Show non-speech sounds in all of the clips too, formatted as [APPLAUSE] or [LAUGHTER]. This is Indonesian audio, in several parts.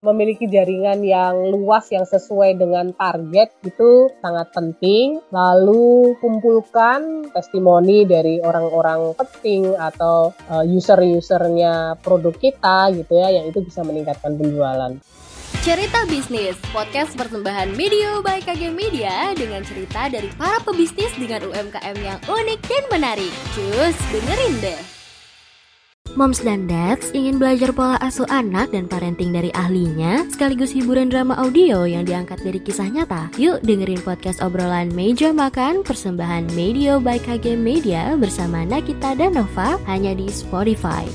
memiliki jaringan yang luas yang sesuai dengan target itu sangat penting. Lalu kumpulkan testimoni dari orang-orang penting atau uh, user-usernya produk kita gitu ya yang itu bisa meningkatkan penjualan. Cerita Bisnis, podcast persembahan Media by KG Media dengan cerita dari para pebisnis dengan UMKM yang unik dan menarik. Cus, dengerin deh! Moms dan Dads ingin belajar pola asuh anak dan parenting dari ahlinya, sekaligus hiburan drama audio yang diangkat dari kisah nyata. Yuk dengerin podcast obrolan Meja Makan persembahan Media by KG Media bersama Nakita dan Nova hanya di Spotify.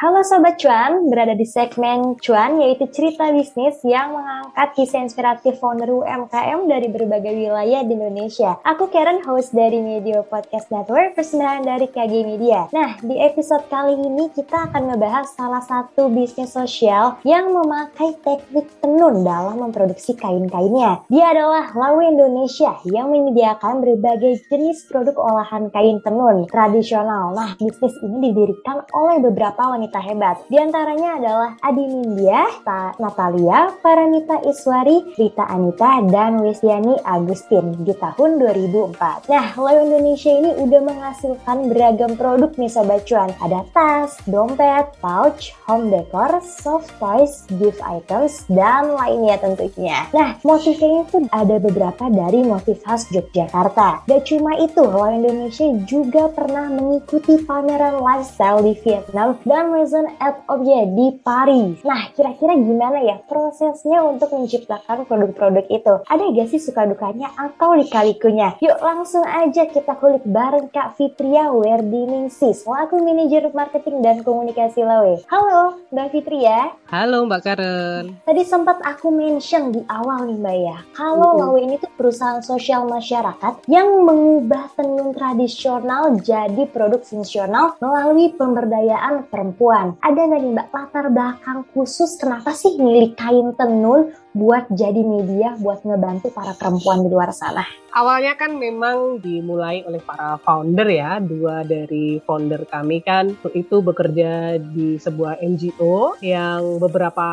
Halo Sobat Cuan, berada di segmen Cuan yaitu cerita bisnis yang mengangkat kisah inspiratif founder UMKM dari berbagai wilayah di Indonesia. Aku Karen, host dari Media Podcast Network, persembahan dari KG Media. Nah, di episode kali ini kita akan membahas salah satu bisnis sosial yang memakai teknik tenun dalam memproduksi kain-kainnya. Dia adalah Lawe Indonesia yang menyediakan berbagai jenis produk olahan kain tenun tradisional. Nah, bisnis ini didirikan oleh beberapa wanita wanita hebat. Di antaranya adalah Adi Nindya, Natalia, Paramita Iswari, Rita Anita, dan Wesiani Agustin di tahun 2004. Nah, Loyo Indonesia ini udah menghasilkan beragam produk nih Sobat Cuan. Ada tas, dompet, pouch, home decor, soft toys, gift items, dan lainnya tentunya. Nah, motifnya itu ada beberapa dari motif khas Yogyakarta. Gak cuma itu, Loyo Indonesia juga pernah mengikuti pameran lifestyle di Vietnam dan Maison et Objet di Paris. Nah, kira-kira gimana ya prosesnya untuk menciptakan produk-produk itu? Ada gak sih suka dukanya atau dikalikunya? Yuk langsung aja kita kulik bareng Kak Fitria Werdiningsih selaku manajer marketing dan komunikasi Lawe. Halo Mbak Fitria. Halo Mbak Karen. Tadi sempat aku mention di awal nih Mbak ya, kalau mm -hmm. Lawe ini tuh perusahaan sosial masyarakat yang mengubah tenun tradisional jadi produk fungsional melalui pemberdayaan perempuan perempuan. Ada nggak nih Mbak latar belakang khusus kenapa sih milih kain tenun buat jadi media buat ngebantu para perempuan di luar sana? Awalnya kan memang dimulai oleh para founder ya, dua dari founder kami kan itu bekerja di sebuah NGO yang beberapa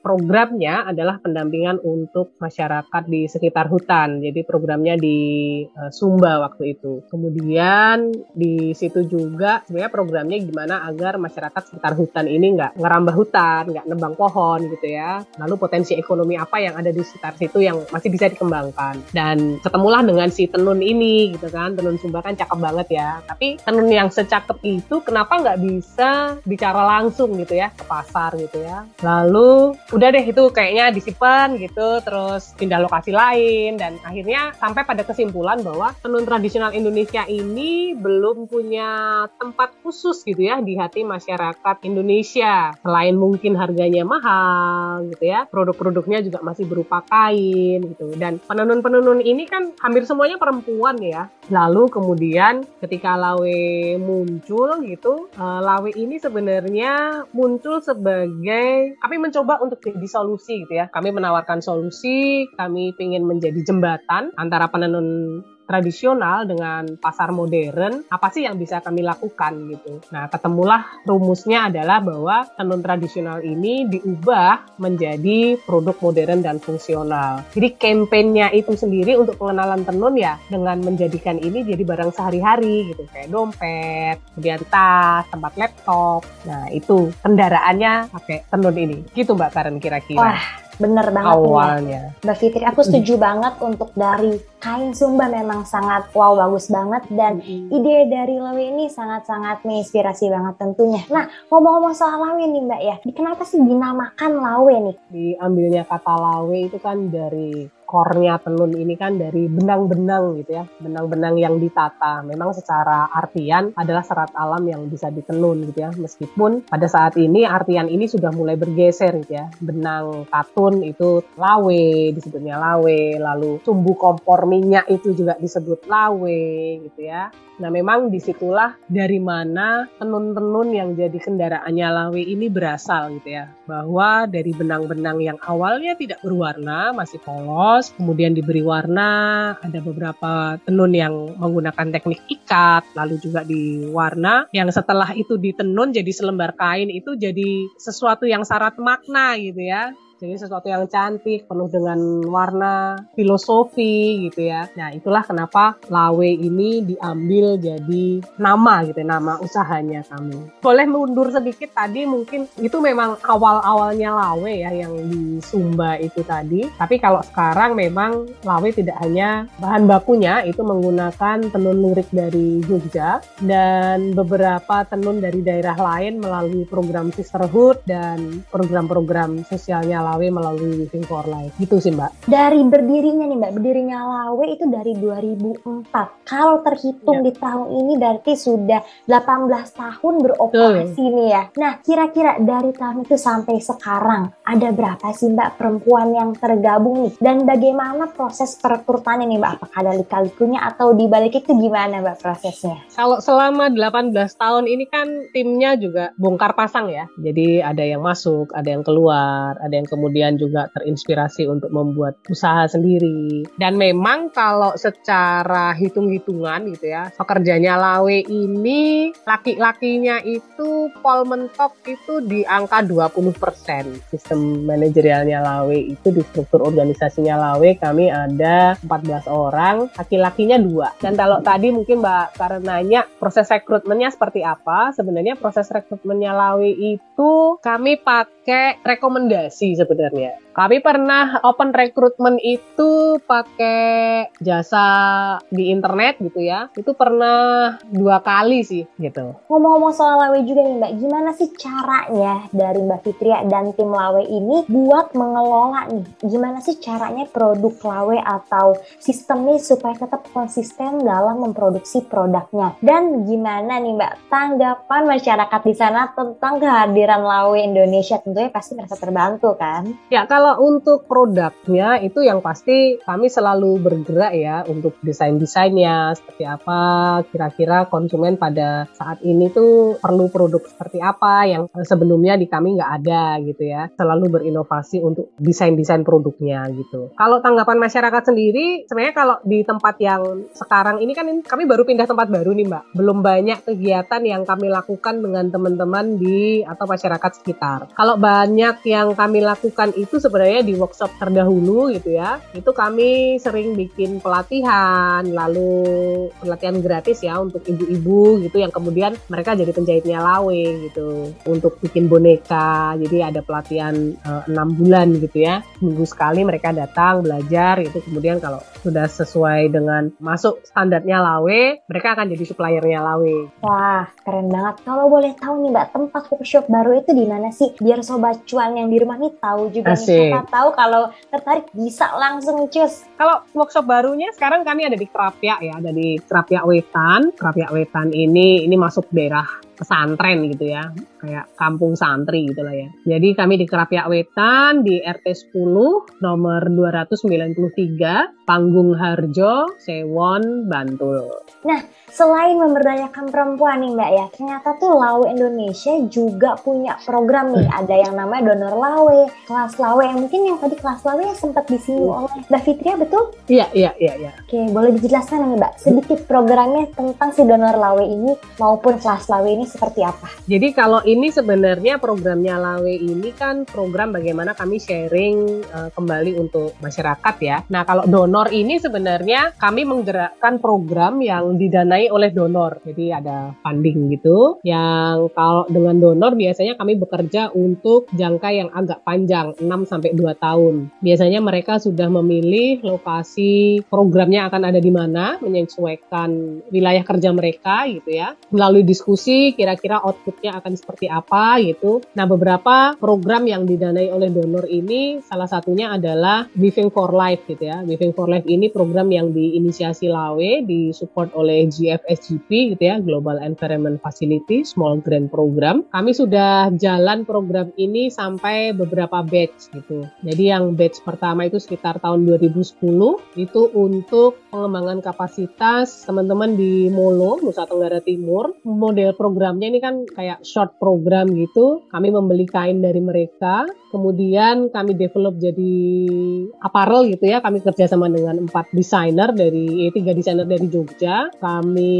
programnya adalah pendampingan untuk masyarakat di sekitar hutan. Jadi programnya di uh, Sumba waktu itu. Kemudian di situ juga sebenarnya programnya gimana agar masyarakat sekitar hutan ini nggak ngerambah hutan, nggak nebang pohon gitu ya. Lalu potensi ekonomi apa yang ada di sekitar situ yang masih bisa dikembangkan. Dan ketemu ketemulah dengan si tenun ini gitu kan. Tenun Sumba kan cakep banget ya. Tapi tenun yang secakep itu kenapa nggak bisa bicara langsung gitu ya ke pasar gitu ya. Lalu udah deh itu kayaknya disimpan gitu terus pindah lokasi lain. Dan akhirnya sampai pada kesimpulan bahwa tenun tradisional Indonesia ini belum punya tempat khusus gitu ya di hati masyarakat Indonesia. Selain mungkin harganya mahal gitu ya produk-produknya juga masih berupa kain gitu dan penenun-penenun ini kan hampir semuanya perempuan ya. Lalu kemudian ketika Lawe muncul gitu, uh, Lawe ini sebenarnya muncul sebagai kami mencoba untuk jadi solusi gitu ya. Kami menawarkan solusi, kami ingin menjadi jembatan antara penenun tradisional dengan pasar modern, apa sih yang bisa kami lakukan gitu. Nah, ketemulah rumusnya adalah bahwa tenun tradisional ini diubah menjadi produk modern dan fungsional. Jadi kampanyenya itu sendiri untuk pengenalan tenun ya dengan menjadikan ini jadi barang sehari-hari gitu kayak dompet, kemudian tas, tempat laptop. Nah, itu kendaraannya pakai tenun ini. Gitu Mbak Karen kira-kira. Wah, Bener banget awalnya. Ya. Mbak Fitri, aku setuju banget untuk dari kain Sumba memang sangat wow bagus banget dan mm-hmm. ide dari Lawe ini sangat-sangat menginspirasi banget tentunya. Nah, ngomong-ngomong soal Lawe nih Mbak ya, kenapa sih dinamakan Lawe nih? Diambilnya kata Lawe itu kan dari core-nya tenun ini kan dari benang-benang gitu ya, benang-benang yang ditata. Memang secara artian adalah serat alam yang bisa ditenun gitu ya, meskipun pada saat ini artian ini sudah mulai bergeser gitu ya. Benang katun itu lawe, disebutnya lawe, lalu sumbu kompor minyak itu juga disebut lawe gitu ya. Nah memang di situlah dari mana tenun-tenun yang jadi kendaraannya Lawe ini berasal gitu ya. Bahwa dari benang-benang yang awalnya tidak berwarna, masih polos, kemudian diberi warna, ada beberapa tenun yang menggunakan teknik ikat, lalu juga diwarna, yang setelah itu ditenun jadi selembar kain itu jadi sesuatu yang syarat makna gitu ya jadi sesuatu yang cantik, penuh dengan warna, filosofi gitu ya. Nah itulah kenapa Lawe ini diambil jadi nama gitu, nama usahanya kami. Boleh mundur sedikit tadi mungkin itu memang awal-awalnya Lawe ya yang di Sumba itu tadi. Tapi kalau sekarang memang Lawe tidak hanya bahan bakunya itu menggunakan tenun lurik dari Jogja dan beberapa tenun dari daerah lain melalui program sisterhood dan program-program sosialnya Lawe melalui Living for Life. Gitu sih Mbak. Dari berdirinya nih Mbak, berdirinya Lawe itu dari 2004. Kalau terhitung ya. di tahun ini berarti sudah 18 tahun beroperasi Betul. nih ya. Nah, kira-kira dari tahun itu sampai sekarang ada berapa sih Mbak perempuan yang tergabung nih? Dan bagaimana proses perekrutannya nih Mbak? Apakah ada lika-likunya atau di balik itu gimana Mbak prosesnya? Kalau selama 18 tahun ini kan timnya juga bongkar pasang ya. Jadi ada yang masuk, ada yang keluar, ada yang kemudian juga terinspirasi untuk membuat usaha sendiri. Dan memang kalau secara hitung-hitungan gitu ya, pekerjanya Lawe ini laki-lakinya itu pol mentok itu di angka 20%. Sistem manajerialnya Lawe itu di struktur organisasinya Lawe kami ada 14 orang, laki-lakinya dua. Dan kalau tadi mungkin Mbak karena nanya proses rekrutmennya seperti apa, sebenarnya proses rekrutmennya Lawe itu kami pakai rekomendasi sebenarnya. Kami pernah open recruitment itu pakai jasa di internet gitu ya. Itu pernah dua kali sih gitu. Ngomong-ngomong soal Lawe juga nih Mbak, gimana sih caranya dari Mbak Fitria dan tim Lawe ini buat mengelola nih? Gimana sih caranya produk Lawe atau sistemnya supaya tetap konsisten dalam memproduksi produknya? Dan gimana nih Mbak tanggapan masyarakat di sana tentang kehadiran Lawe Indonesia? Pasti merasa terbantu kan? Ya, kalau untuk produknya itu yang pasti kami selalu bergerak ya untuk desain-desainnya seperti apa kira-kira konsumen pada saat ini tuh perlu produk seperti apa yang sebelumnya di kami nggak ada gitu ya. Selalu berinovasi untuk desain-desain produknya gitu. Kalau tanggapan masyarakat sendiri sebenarnya kalau di tempat yang sekarang ini kan kami baru pindah tempat baru nih Mbak. Belum banyak kegiatan yang kami lakukan dengan teman-teman di atau masyarakat sekitar. Kalau banyak yang kami lakukan itu sebenarnya di workshop terdahulu gitu ya. Itu kami sering bikin pelatihan, lalu pelatihan gratis ya untuk ibu-ibu gitu yang kemudian mereka jadi penjahitnya lawe gitu untuk bikin boneka. Jadi ada pelatihan eh, enam 6 bulan gitu ya. Minggu sekali mereka datang belajar itu kemudian kalau sudah sesuai dengan masuk standarnya lawe, mereka akan jadi suppliernya lawe. Wah, keren banget. Kalau boleh tahu nih Mbak, tempat workshop baru itu di mana sih? Biar sobat cuan yang di rumah nih tahu juga Asik. nih siapa tahu kalau tertarik bisa langsung cus. Kalau workshop barunya sekarang kami ada di Kerapia ya, ada di Kerapia Wetan. Kerapia Wetan ini ini masuk daerah pesantren gitu ya, kayak kampung santri gitu lah ya. Jadi kami di Kerapia Wetan di RT 10 nomor 293 Panggung Harjo, Sewon, Bantul. Nah, selain memberdayakan perempuan nih Mbak ya, ternyata tuh Lawe Indonesia juga punya program nih. Ada yang namanya Donor Lawe, kelas Lawe yang mungkin yang tadi kelas Lawe yang sempat disinggung oleh Mbak Fitria betul? Iya, iya, iya, iya. Oke, boleh dijelaskan nih Mbak, sedikit programnya tentang si Donor Lawe ini maupun kelas Lawe ini seperti apa? Jadi kalau ini sebenarnya programnya Lawe ini kan program bagaimana kami sharing uh, kembali untuk masyarakat ya. Nah, kalau donor ini sebenarnya kami menggerakkan program yang didanai oleh donor. Jadi ada funding gitu yang kalau dengan donor biasanya kami bekerja untuk jangka yang agak panjang 6 sampai 2 tahun. Biasanya mereka sudah memilih lokasi programnya akan ada di mana menyesuaikan wilayah kerja mereka gitu ya. Melalui diskusi kira-kira outputnya akan seperti apa gitu. Nah beberapa program yang didanai oleh donor ini salah satunya adalah Living for Life gitu ya. Living for Life ini program yang diinisiasi Lawe, disupport oleh GFSGP gitu ya, Global Environment Facility Small Grant Program. Kami sudah jalan program ini sampai beberapa batch gitu. Jadi yang batch pertama itu sekitar tahun 2010 itu untuk pengembangan kapasitas teman-teman di Molo, Nusa Tenggara Timur. Model programnya ini kan kayak short program gitu. Kami membeli kain dari mereka, kemudian kami develop jadi apparel gitu ya. Kami kerjasama dengan empat desainer dari eh, tiga desainer dari Jogja. Kami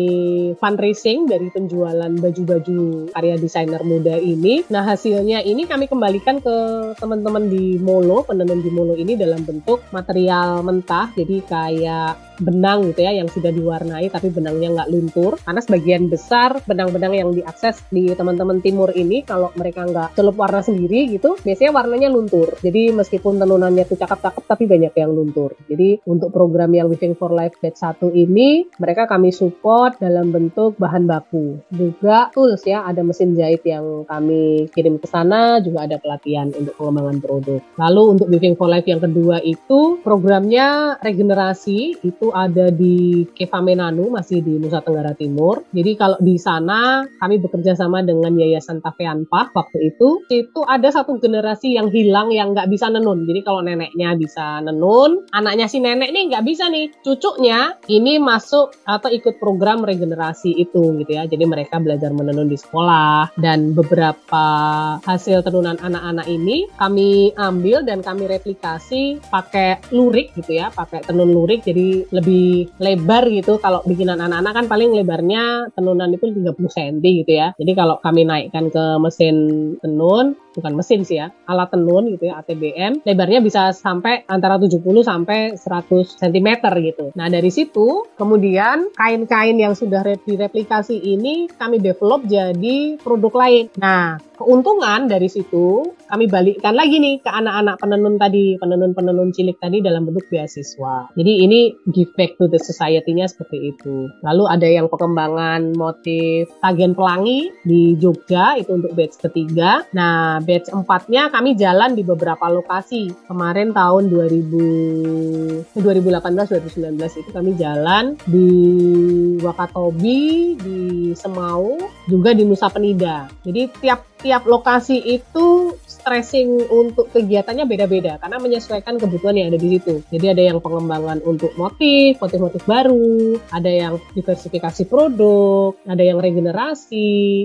fundraising dari penjualan baju-baju karya desainer muda ini. Nah hasilnya ini kami kembalikan ke teman-teman di Molo, penenun di Molo ini dalam bentuk material mentah. Jadi kayak benang gitu ya yang sudah diwarnai tapi benangnya nggak luntur karena sebagian besar benang-benang yang diakses di teman-teman timur ini kalau mereka nggak celup warna sendiri gitu biasanya warnanya luntur. Jadi meskipun tenunannya tuh cakep-cakep tapi banyak yang luntur. Jadi untuk program yang Living for Life Batch 1 ini mereka kami support dalam bentuk bahan baku. Juga tools ya ada mesin jahit yang kami kirim ke sana juga ada pelatihan untuk pengembangan produk. Lalu untuk Living for Life yang kedua itu programnya regenerasi itu ada di Kevamenanu masih di Nusa Tenggara Timur. Jadi kalau di sana kami bekerja sama dengan Yayasan Taveanpa waktu itu. Itu ada satu generasi yang hilang yang nggak bisa nenun. Jadi kalau neneknya bisa nenun, anaknya si nenek nih nggak bisa nih. Cucunya ini masuk atau ikut program regenerasi itu gitu ya. Jadi mereka belajar menenun di sekolah dan beberapa hasil tenunan anak-anak ini kami ambil dan kami replikasi pakai lurik gitu ya, pakai tenun lurik jadi lebih lebar gitu. Kalau bikinan anak-anak kan paling lebarnya tenunan itu 30 cm gitu ya. Jadi kalau kami naikkan ke mesin tenun, bukan mesin sih ya, alat tenun gitu ya, ATBM, lebarnya bisa sampai antara 70 sampai 100 cm gitu. Nah dari situ kemudian kain-kain yang sudah direplikasi ini kami develop jadi produk lain. Nah keuntungan dari situ kami balikkan lagi nih ke anak-anak penenun tadi, penenun-penenun cilik tadi dalam bentuk beasiswa. Jadi ini give back to the society-nya seperti itu. Lalu ada yang pengembangan motif tagihan pelangi di Jogja itu untuk batch ketiga. Nah, batch empatnya kami jalan di beberapa lokasi. Kemarin tahun 2000 2018 2019 itu kami jalan di Wakatobi, di Semau, juga di Nusa Penida. Jadi tiap tiap lokasi itu stressing untuk kegiatannya beda-beda karena menyesuaikan kebutuhan yang ada di situ. Jadi ada yang pengembangan untuk motif, motif-motif baru, ada yang diversifikasi produk, ada yang regenerasi,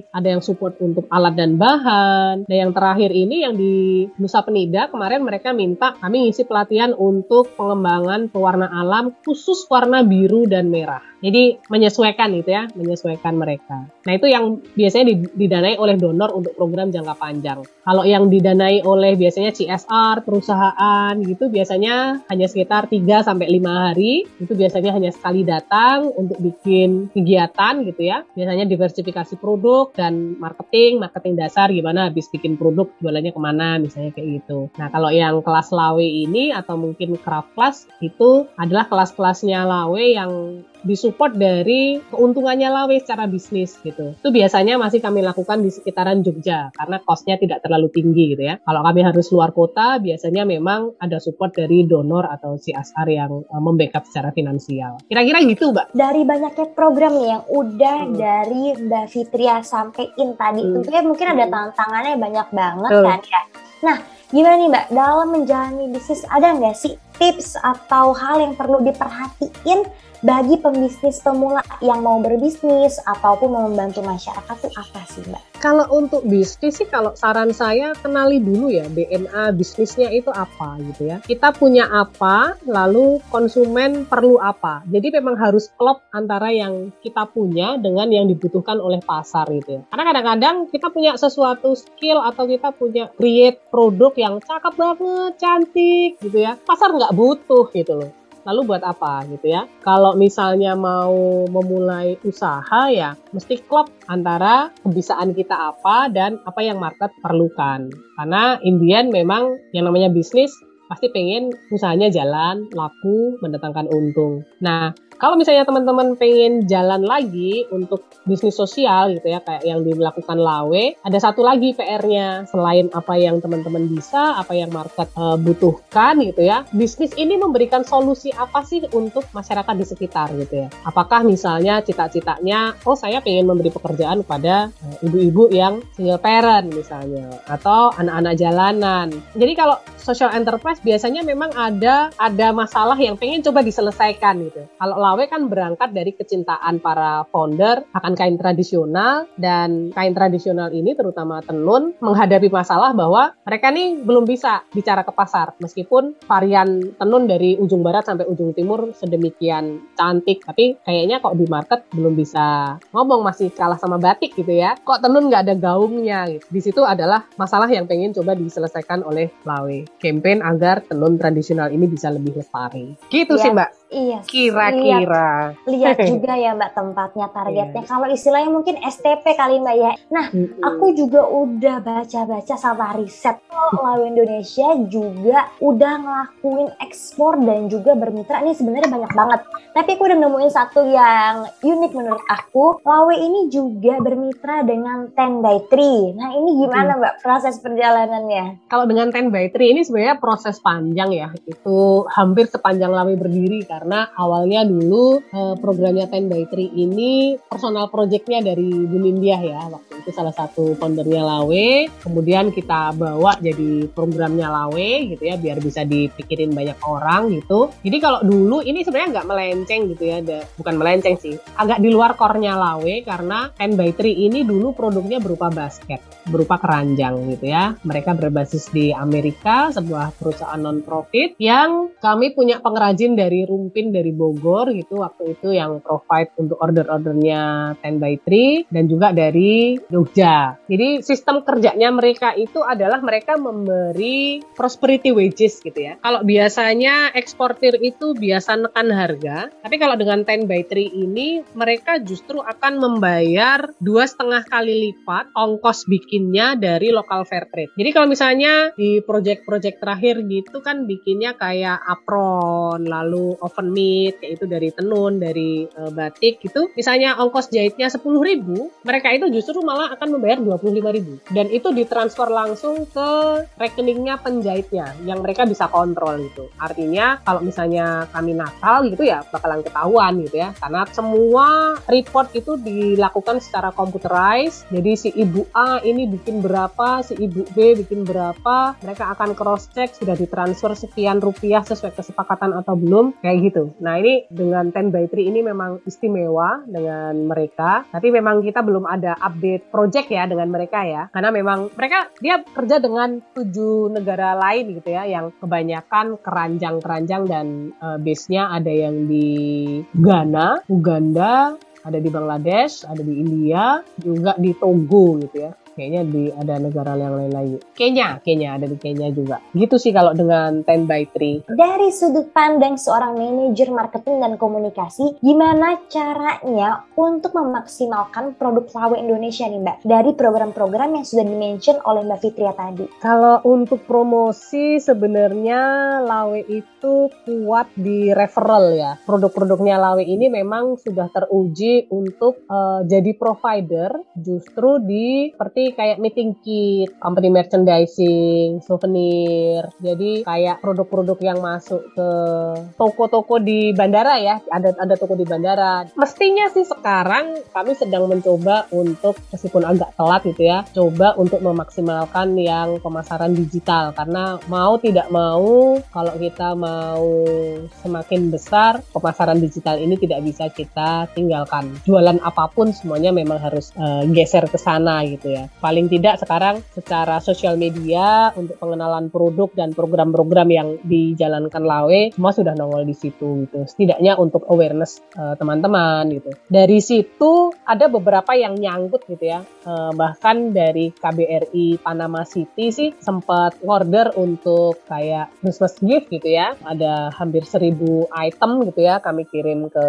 ada yang support untuk alat dan bahan. Dan yang terakhir ini yang di Nusa Penida kemarin mereka minta kami ngisi pelatihan untuk pengembangan pewarna alam khusus warna biru dan merah. Jadi menyesuaikan gitu ya, menyesuaikan mereka. Nah itu yang biasanya didanai oleh donor untuk program jangka panjang. Kalau yang didanai oleh biasanya CSR, perusahaan gitu biasanya hanya sekitar 3 sampai 5 hari. Itu biasanya hanya sekali datang untuk bikin kegiatan gitu ya. Biasanya diversifikasi produk dan marketing, marketing dasar gimana habis bikin produk jualannya ke mana misalnya kayak gitu. Nah kalau yang kelas lawe ini atau mungkin craft class itu adalah kelas-kelasnya lawe yang disupport dari keuntungannya Lawe secara bisnis gitu. Itu biasanya masih kami lakukan di sekitaran Jogja karena costnya tidak terlalu tinggi gitu ya. Kalau kami harus luar kota biasanya memang ada support dari donor atau CSR yang uh, membackup secara finansial. Kira-kira gitu Mbak. Dari banyaknya program nih yang udah hmm. dari Mbak Fitria sampein tadi, hmm. tentunya mungkin ada tantangannya banyak banget hmm. kan ya. Nah, gimana nih Mbak, dalam menjalani bisnis ada nggak sih tips atau hal yang perlu diperhatiin bagi pembisnis pemula yang mau berbisnis ataupun mau membantu masyarakat tuh apa sih Mbak? Kalau untuk bisnis sih kalau saran saya kenali dulu ya DNA bisnisnya itu apa gitu ya. Kita punya apa, lalu konsumen perlu apa. Jadi memang harus klop antara yang kita punya dengan yang dibutuhkan oleh pasar gitu ya. Karena kadang-kadang kita punya sesuatu skill atau kita punya create produk yang cakep banget, cantik gitu ya. Pasar nggak butuh gitu loh lalu buat apa gitu ya. Kalau misalnya mau memulai usaha ya mesti klop antara kebisaan kita apa dan apa yang market perlukan. Karena Indian memang yang namanya bisnis pasti pengen usahanya jalan, laku, mendatangkan untung. Nah, Kalau misalnya teman-teman pengen jalan lagi untuk bisnis sosial gitu ya, kayak yang dilakukan Lawe, ada satu lagi PR-nya selain apa yang teman-teman bisa, apa yang market uh, butuhkan gitu ya. Bisnis ini memberikan solusi apa sih untuk masyarakat di sekitar gitu ya. Apakah misalnya cita-citanya, oh saya pengen memberi pekerjaan kepada uh, ibu-ibu yang single parent misalnya, atau anak-anak jalanan. Jadi kalau social enterprise biasanya memang ada ada masalah yang pengen coba diselesaikan gitu. Kalau Lawe kan berangkat dari kecintaan para founder akan kain tradisional dan kain tradisional ini terutama tenun menghadapi masalah bahwa mereka nih belum bisa bicara ke pasar meskipun varian tenun dari ujung barat sampai ujung timur sedemikian cantik tapi kayaknya kok di market belum bisa ngomong masih kalah sama batik gitu ya. Kok tenun nggak ada gaungnya gitu. Di situ adalah masalah yang pengen coba diselesaikan oleh Lawe. Campaign agar tenun tradisional ini bisa lebih lestari. Gitu ya. sih Mbak. Iya. Kira-kira. Lihat, lihat [LAUGHS] juga ya Mbak tempatnya targetnya. Yes. Kalau istilahnya mungkin STP kali Mbak ya. Nah, mm-hmm. aku juga udah baca-baca sama riset. Kalau Indonesia juga udah ngelakuin ekspor dan juga bermitra ini sebenarnya banyak banget. Tapi aku udah nemuin satu yang unik menurut aku. Lawe ini juga bermitra dengan Ten by Tree. Nah, ini gimana Mbak proses perjalanannya? Kalau dengan Ten by Tree ini sebenarnya proses panjang ya. Itu hampir sepanjang Lawe berdiri karena awalnya dulu uh, programnya Ten by Three ini personal projectnya dari Bu Nindya ya waktu itu salah satu foundernya Lawe. Kemudian kita bawa jadi programnya Lawe gitu ya biar bisa dipikirin banyak orang gitu. Jadi kalau dulu ini sebenarnya nggak melenceng gitu ya bukan melenceng sih agak di luar core-nya Lawe karena Ten by Three ini dulu produknya berupa basket berupa keranjang gitu ya. Mereka berbasis di Amerika sebuah perusahaan non profit yang kami punya pengrajin dari pemimpin dari Bogor gitu waktu itu yang provide untuk order-ordernya 10 by 3 dan juga dari Jogja. Jadi sistem kerjanya mereka itu adalah mereka memberi prosperity wages gitu ya. Kalau biasanya eksportir itu biasa nekan harga, tapi kalau dengan 10 by 3 ini mereka justru akan membayar dua setengah kali lipat ongkos bikinnya dari lokal fair trade. Jadi kalau misalnya di project-project terakhir gitu kan bikinnya kayak apron, lalu oven meat kayak itu dari tenun dari uh, batik gitu misalnya ongkos jahitnya 10.000 mereka itu justru malah akan membayar 25.000 dan itu ditransfer langsung ke rekeningnya penjahitnya yang mereka bisa kontrol itu artinya kalau misalnya kami nakal gitu ya bakalan ketahuan gitu ya. Karena semua report itu dilakukan secara computerized jadi si ibu A ini bikin berapa si ibu B bikin berapa mereka akan cross check sudah ditransfer sekian rupiah sesuai kesepakatan atau belum kayak gitu. Nah ini dengan 10 by 3 ini memang istimewa dengan mereka, tapi memang kita belum ada update project ya dengan mereka ya, karena memang mereka dia kerja dengan tujuh negara lain gitu ya, yang kebanyakan keranjang-keranjang dan uh, base-nya ada yang di Ghana, Uganda, ada di Bangladesh, ada di India, juga di Togo gitu ya kayaknya di ada negara yang lain lagi. Kenya, Kenya ada di Kenya juga. Gitu sih kalau dengan 10 by 3. Dari sudut pandang seorang manajer marketing dan komunikasi, gimana caranya untuk memaksimalkan produk Lawe Indonesia nih Mbak? Dari program-program yang sudah dimention oleh Mbak Fitria tadi. Kalau untuk promosi sebenarnya Lawe itu kuat di referral ya. Produk-produknya Lawe ini memang sudah teruji untuk uh, jadi provider justru di seperti kayak meeting kit, company merchandising, souvenir. Jadi kayak produk-produk yang masuk ke toko-toko di bandara ya, ada ada toko di bandara. Mestinya sih sekarang kami sedang mencoba untuk meskipun agak telat gitu ya, coba untuk memaksimalkan yang pemasaran digital karena mau tidak mau kalau kita mau semakin besar pemasaran digital ini tidak bisa kita tinggalkan. Jualan apa pun semuanya memang harus uh, geser ke sana gitu ya paling tidak sekarang secara sosial media untuk pengenalan produk dan program-program yang dijalankan Lawe semua sudah nongol di situ gitu. Setidaknya untuk awareness eh, teman-teman gitu. Dari situ ada beberapa yang nyangkut gitu ya. Uh, bahkan dari KBRI Panama City sih sempat order untuk kayak Christmas gift gitu ya. Ada hampir seribu item gitu ya kami kirim ke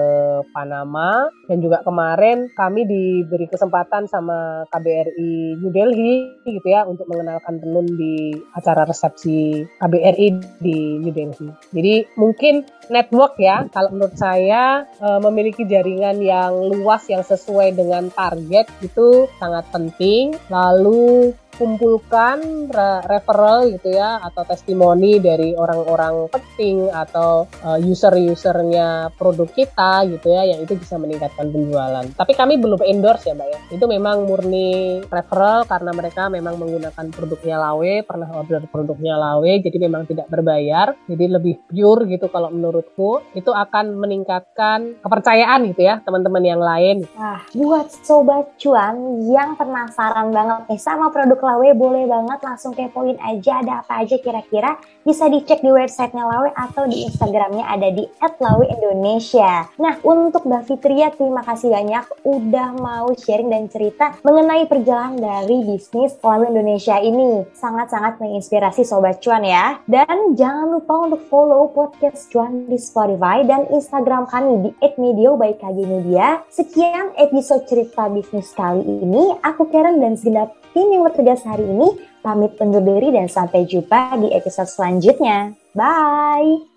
Panama dan juga kemarin kami diberi kesempatan sama KBRI New Delhi gitu ya untuk mengenalkan tenun di acara resepsi KBRI di New Delhi. Jadi mungkin network ya kalau menurut saya uh, memiliki jaringan yang luas yang sesuai dengan target itu sangat penting. Lalu kumpulkan re referral gitu ya atau testimoni dari orang-orang penting atau uh, user-usernya produk kita gitu ya yang itu bisa meningkatkan penjualan. Tapi kami belum endorse ya Mbak ya. Itu memang murni referral karena mereka memang menggunakan produknya Lawe, pernah order produknya Lawe jadi memang tidak berbayar. Jadi lebih pure gitu kalau menurutku itu akan meningkatkan kepercayaan gitu ya teman-teman yang lain. Nah, buat sobat cuan yang penasaran banget nih sama produk Lawe boleh banget langsung kepoin aja ada apa aja kira-kira bisa dicek di websitenya Lawe atau di Instagramnya ada di @lawe_indonesia. Nah untuk Mbak Fitria terima kasih banyak udah mau sharing dan cerita mengenai perjalanan dari bisnis Lawe Indonesia ini sangat-sangat menginspirasi sobat cuan ya. Dan jangan lupa untuk follow podcast cuan di Spotify dan Instagram kami di @medio by KG Media. Sekian episode cerita bisnis kali ini. Aku Karen dan segenap tim yang bertugas hari ini pamit undur diri dan sampai jumpa di episode selanjutnya. Bye!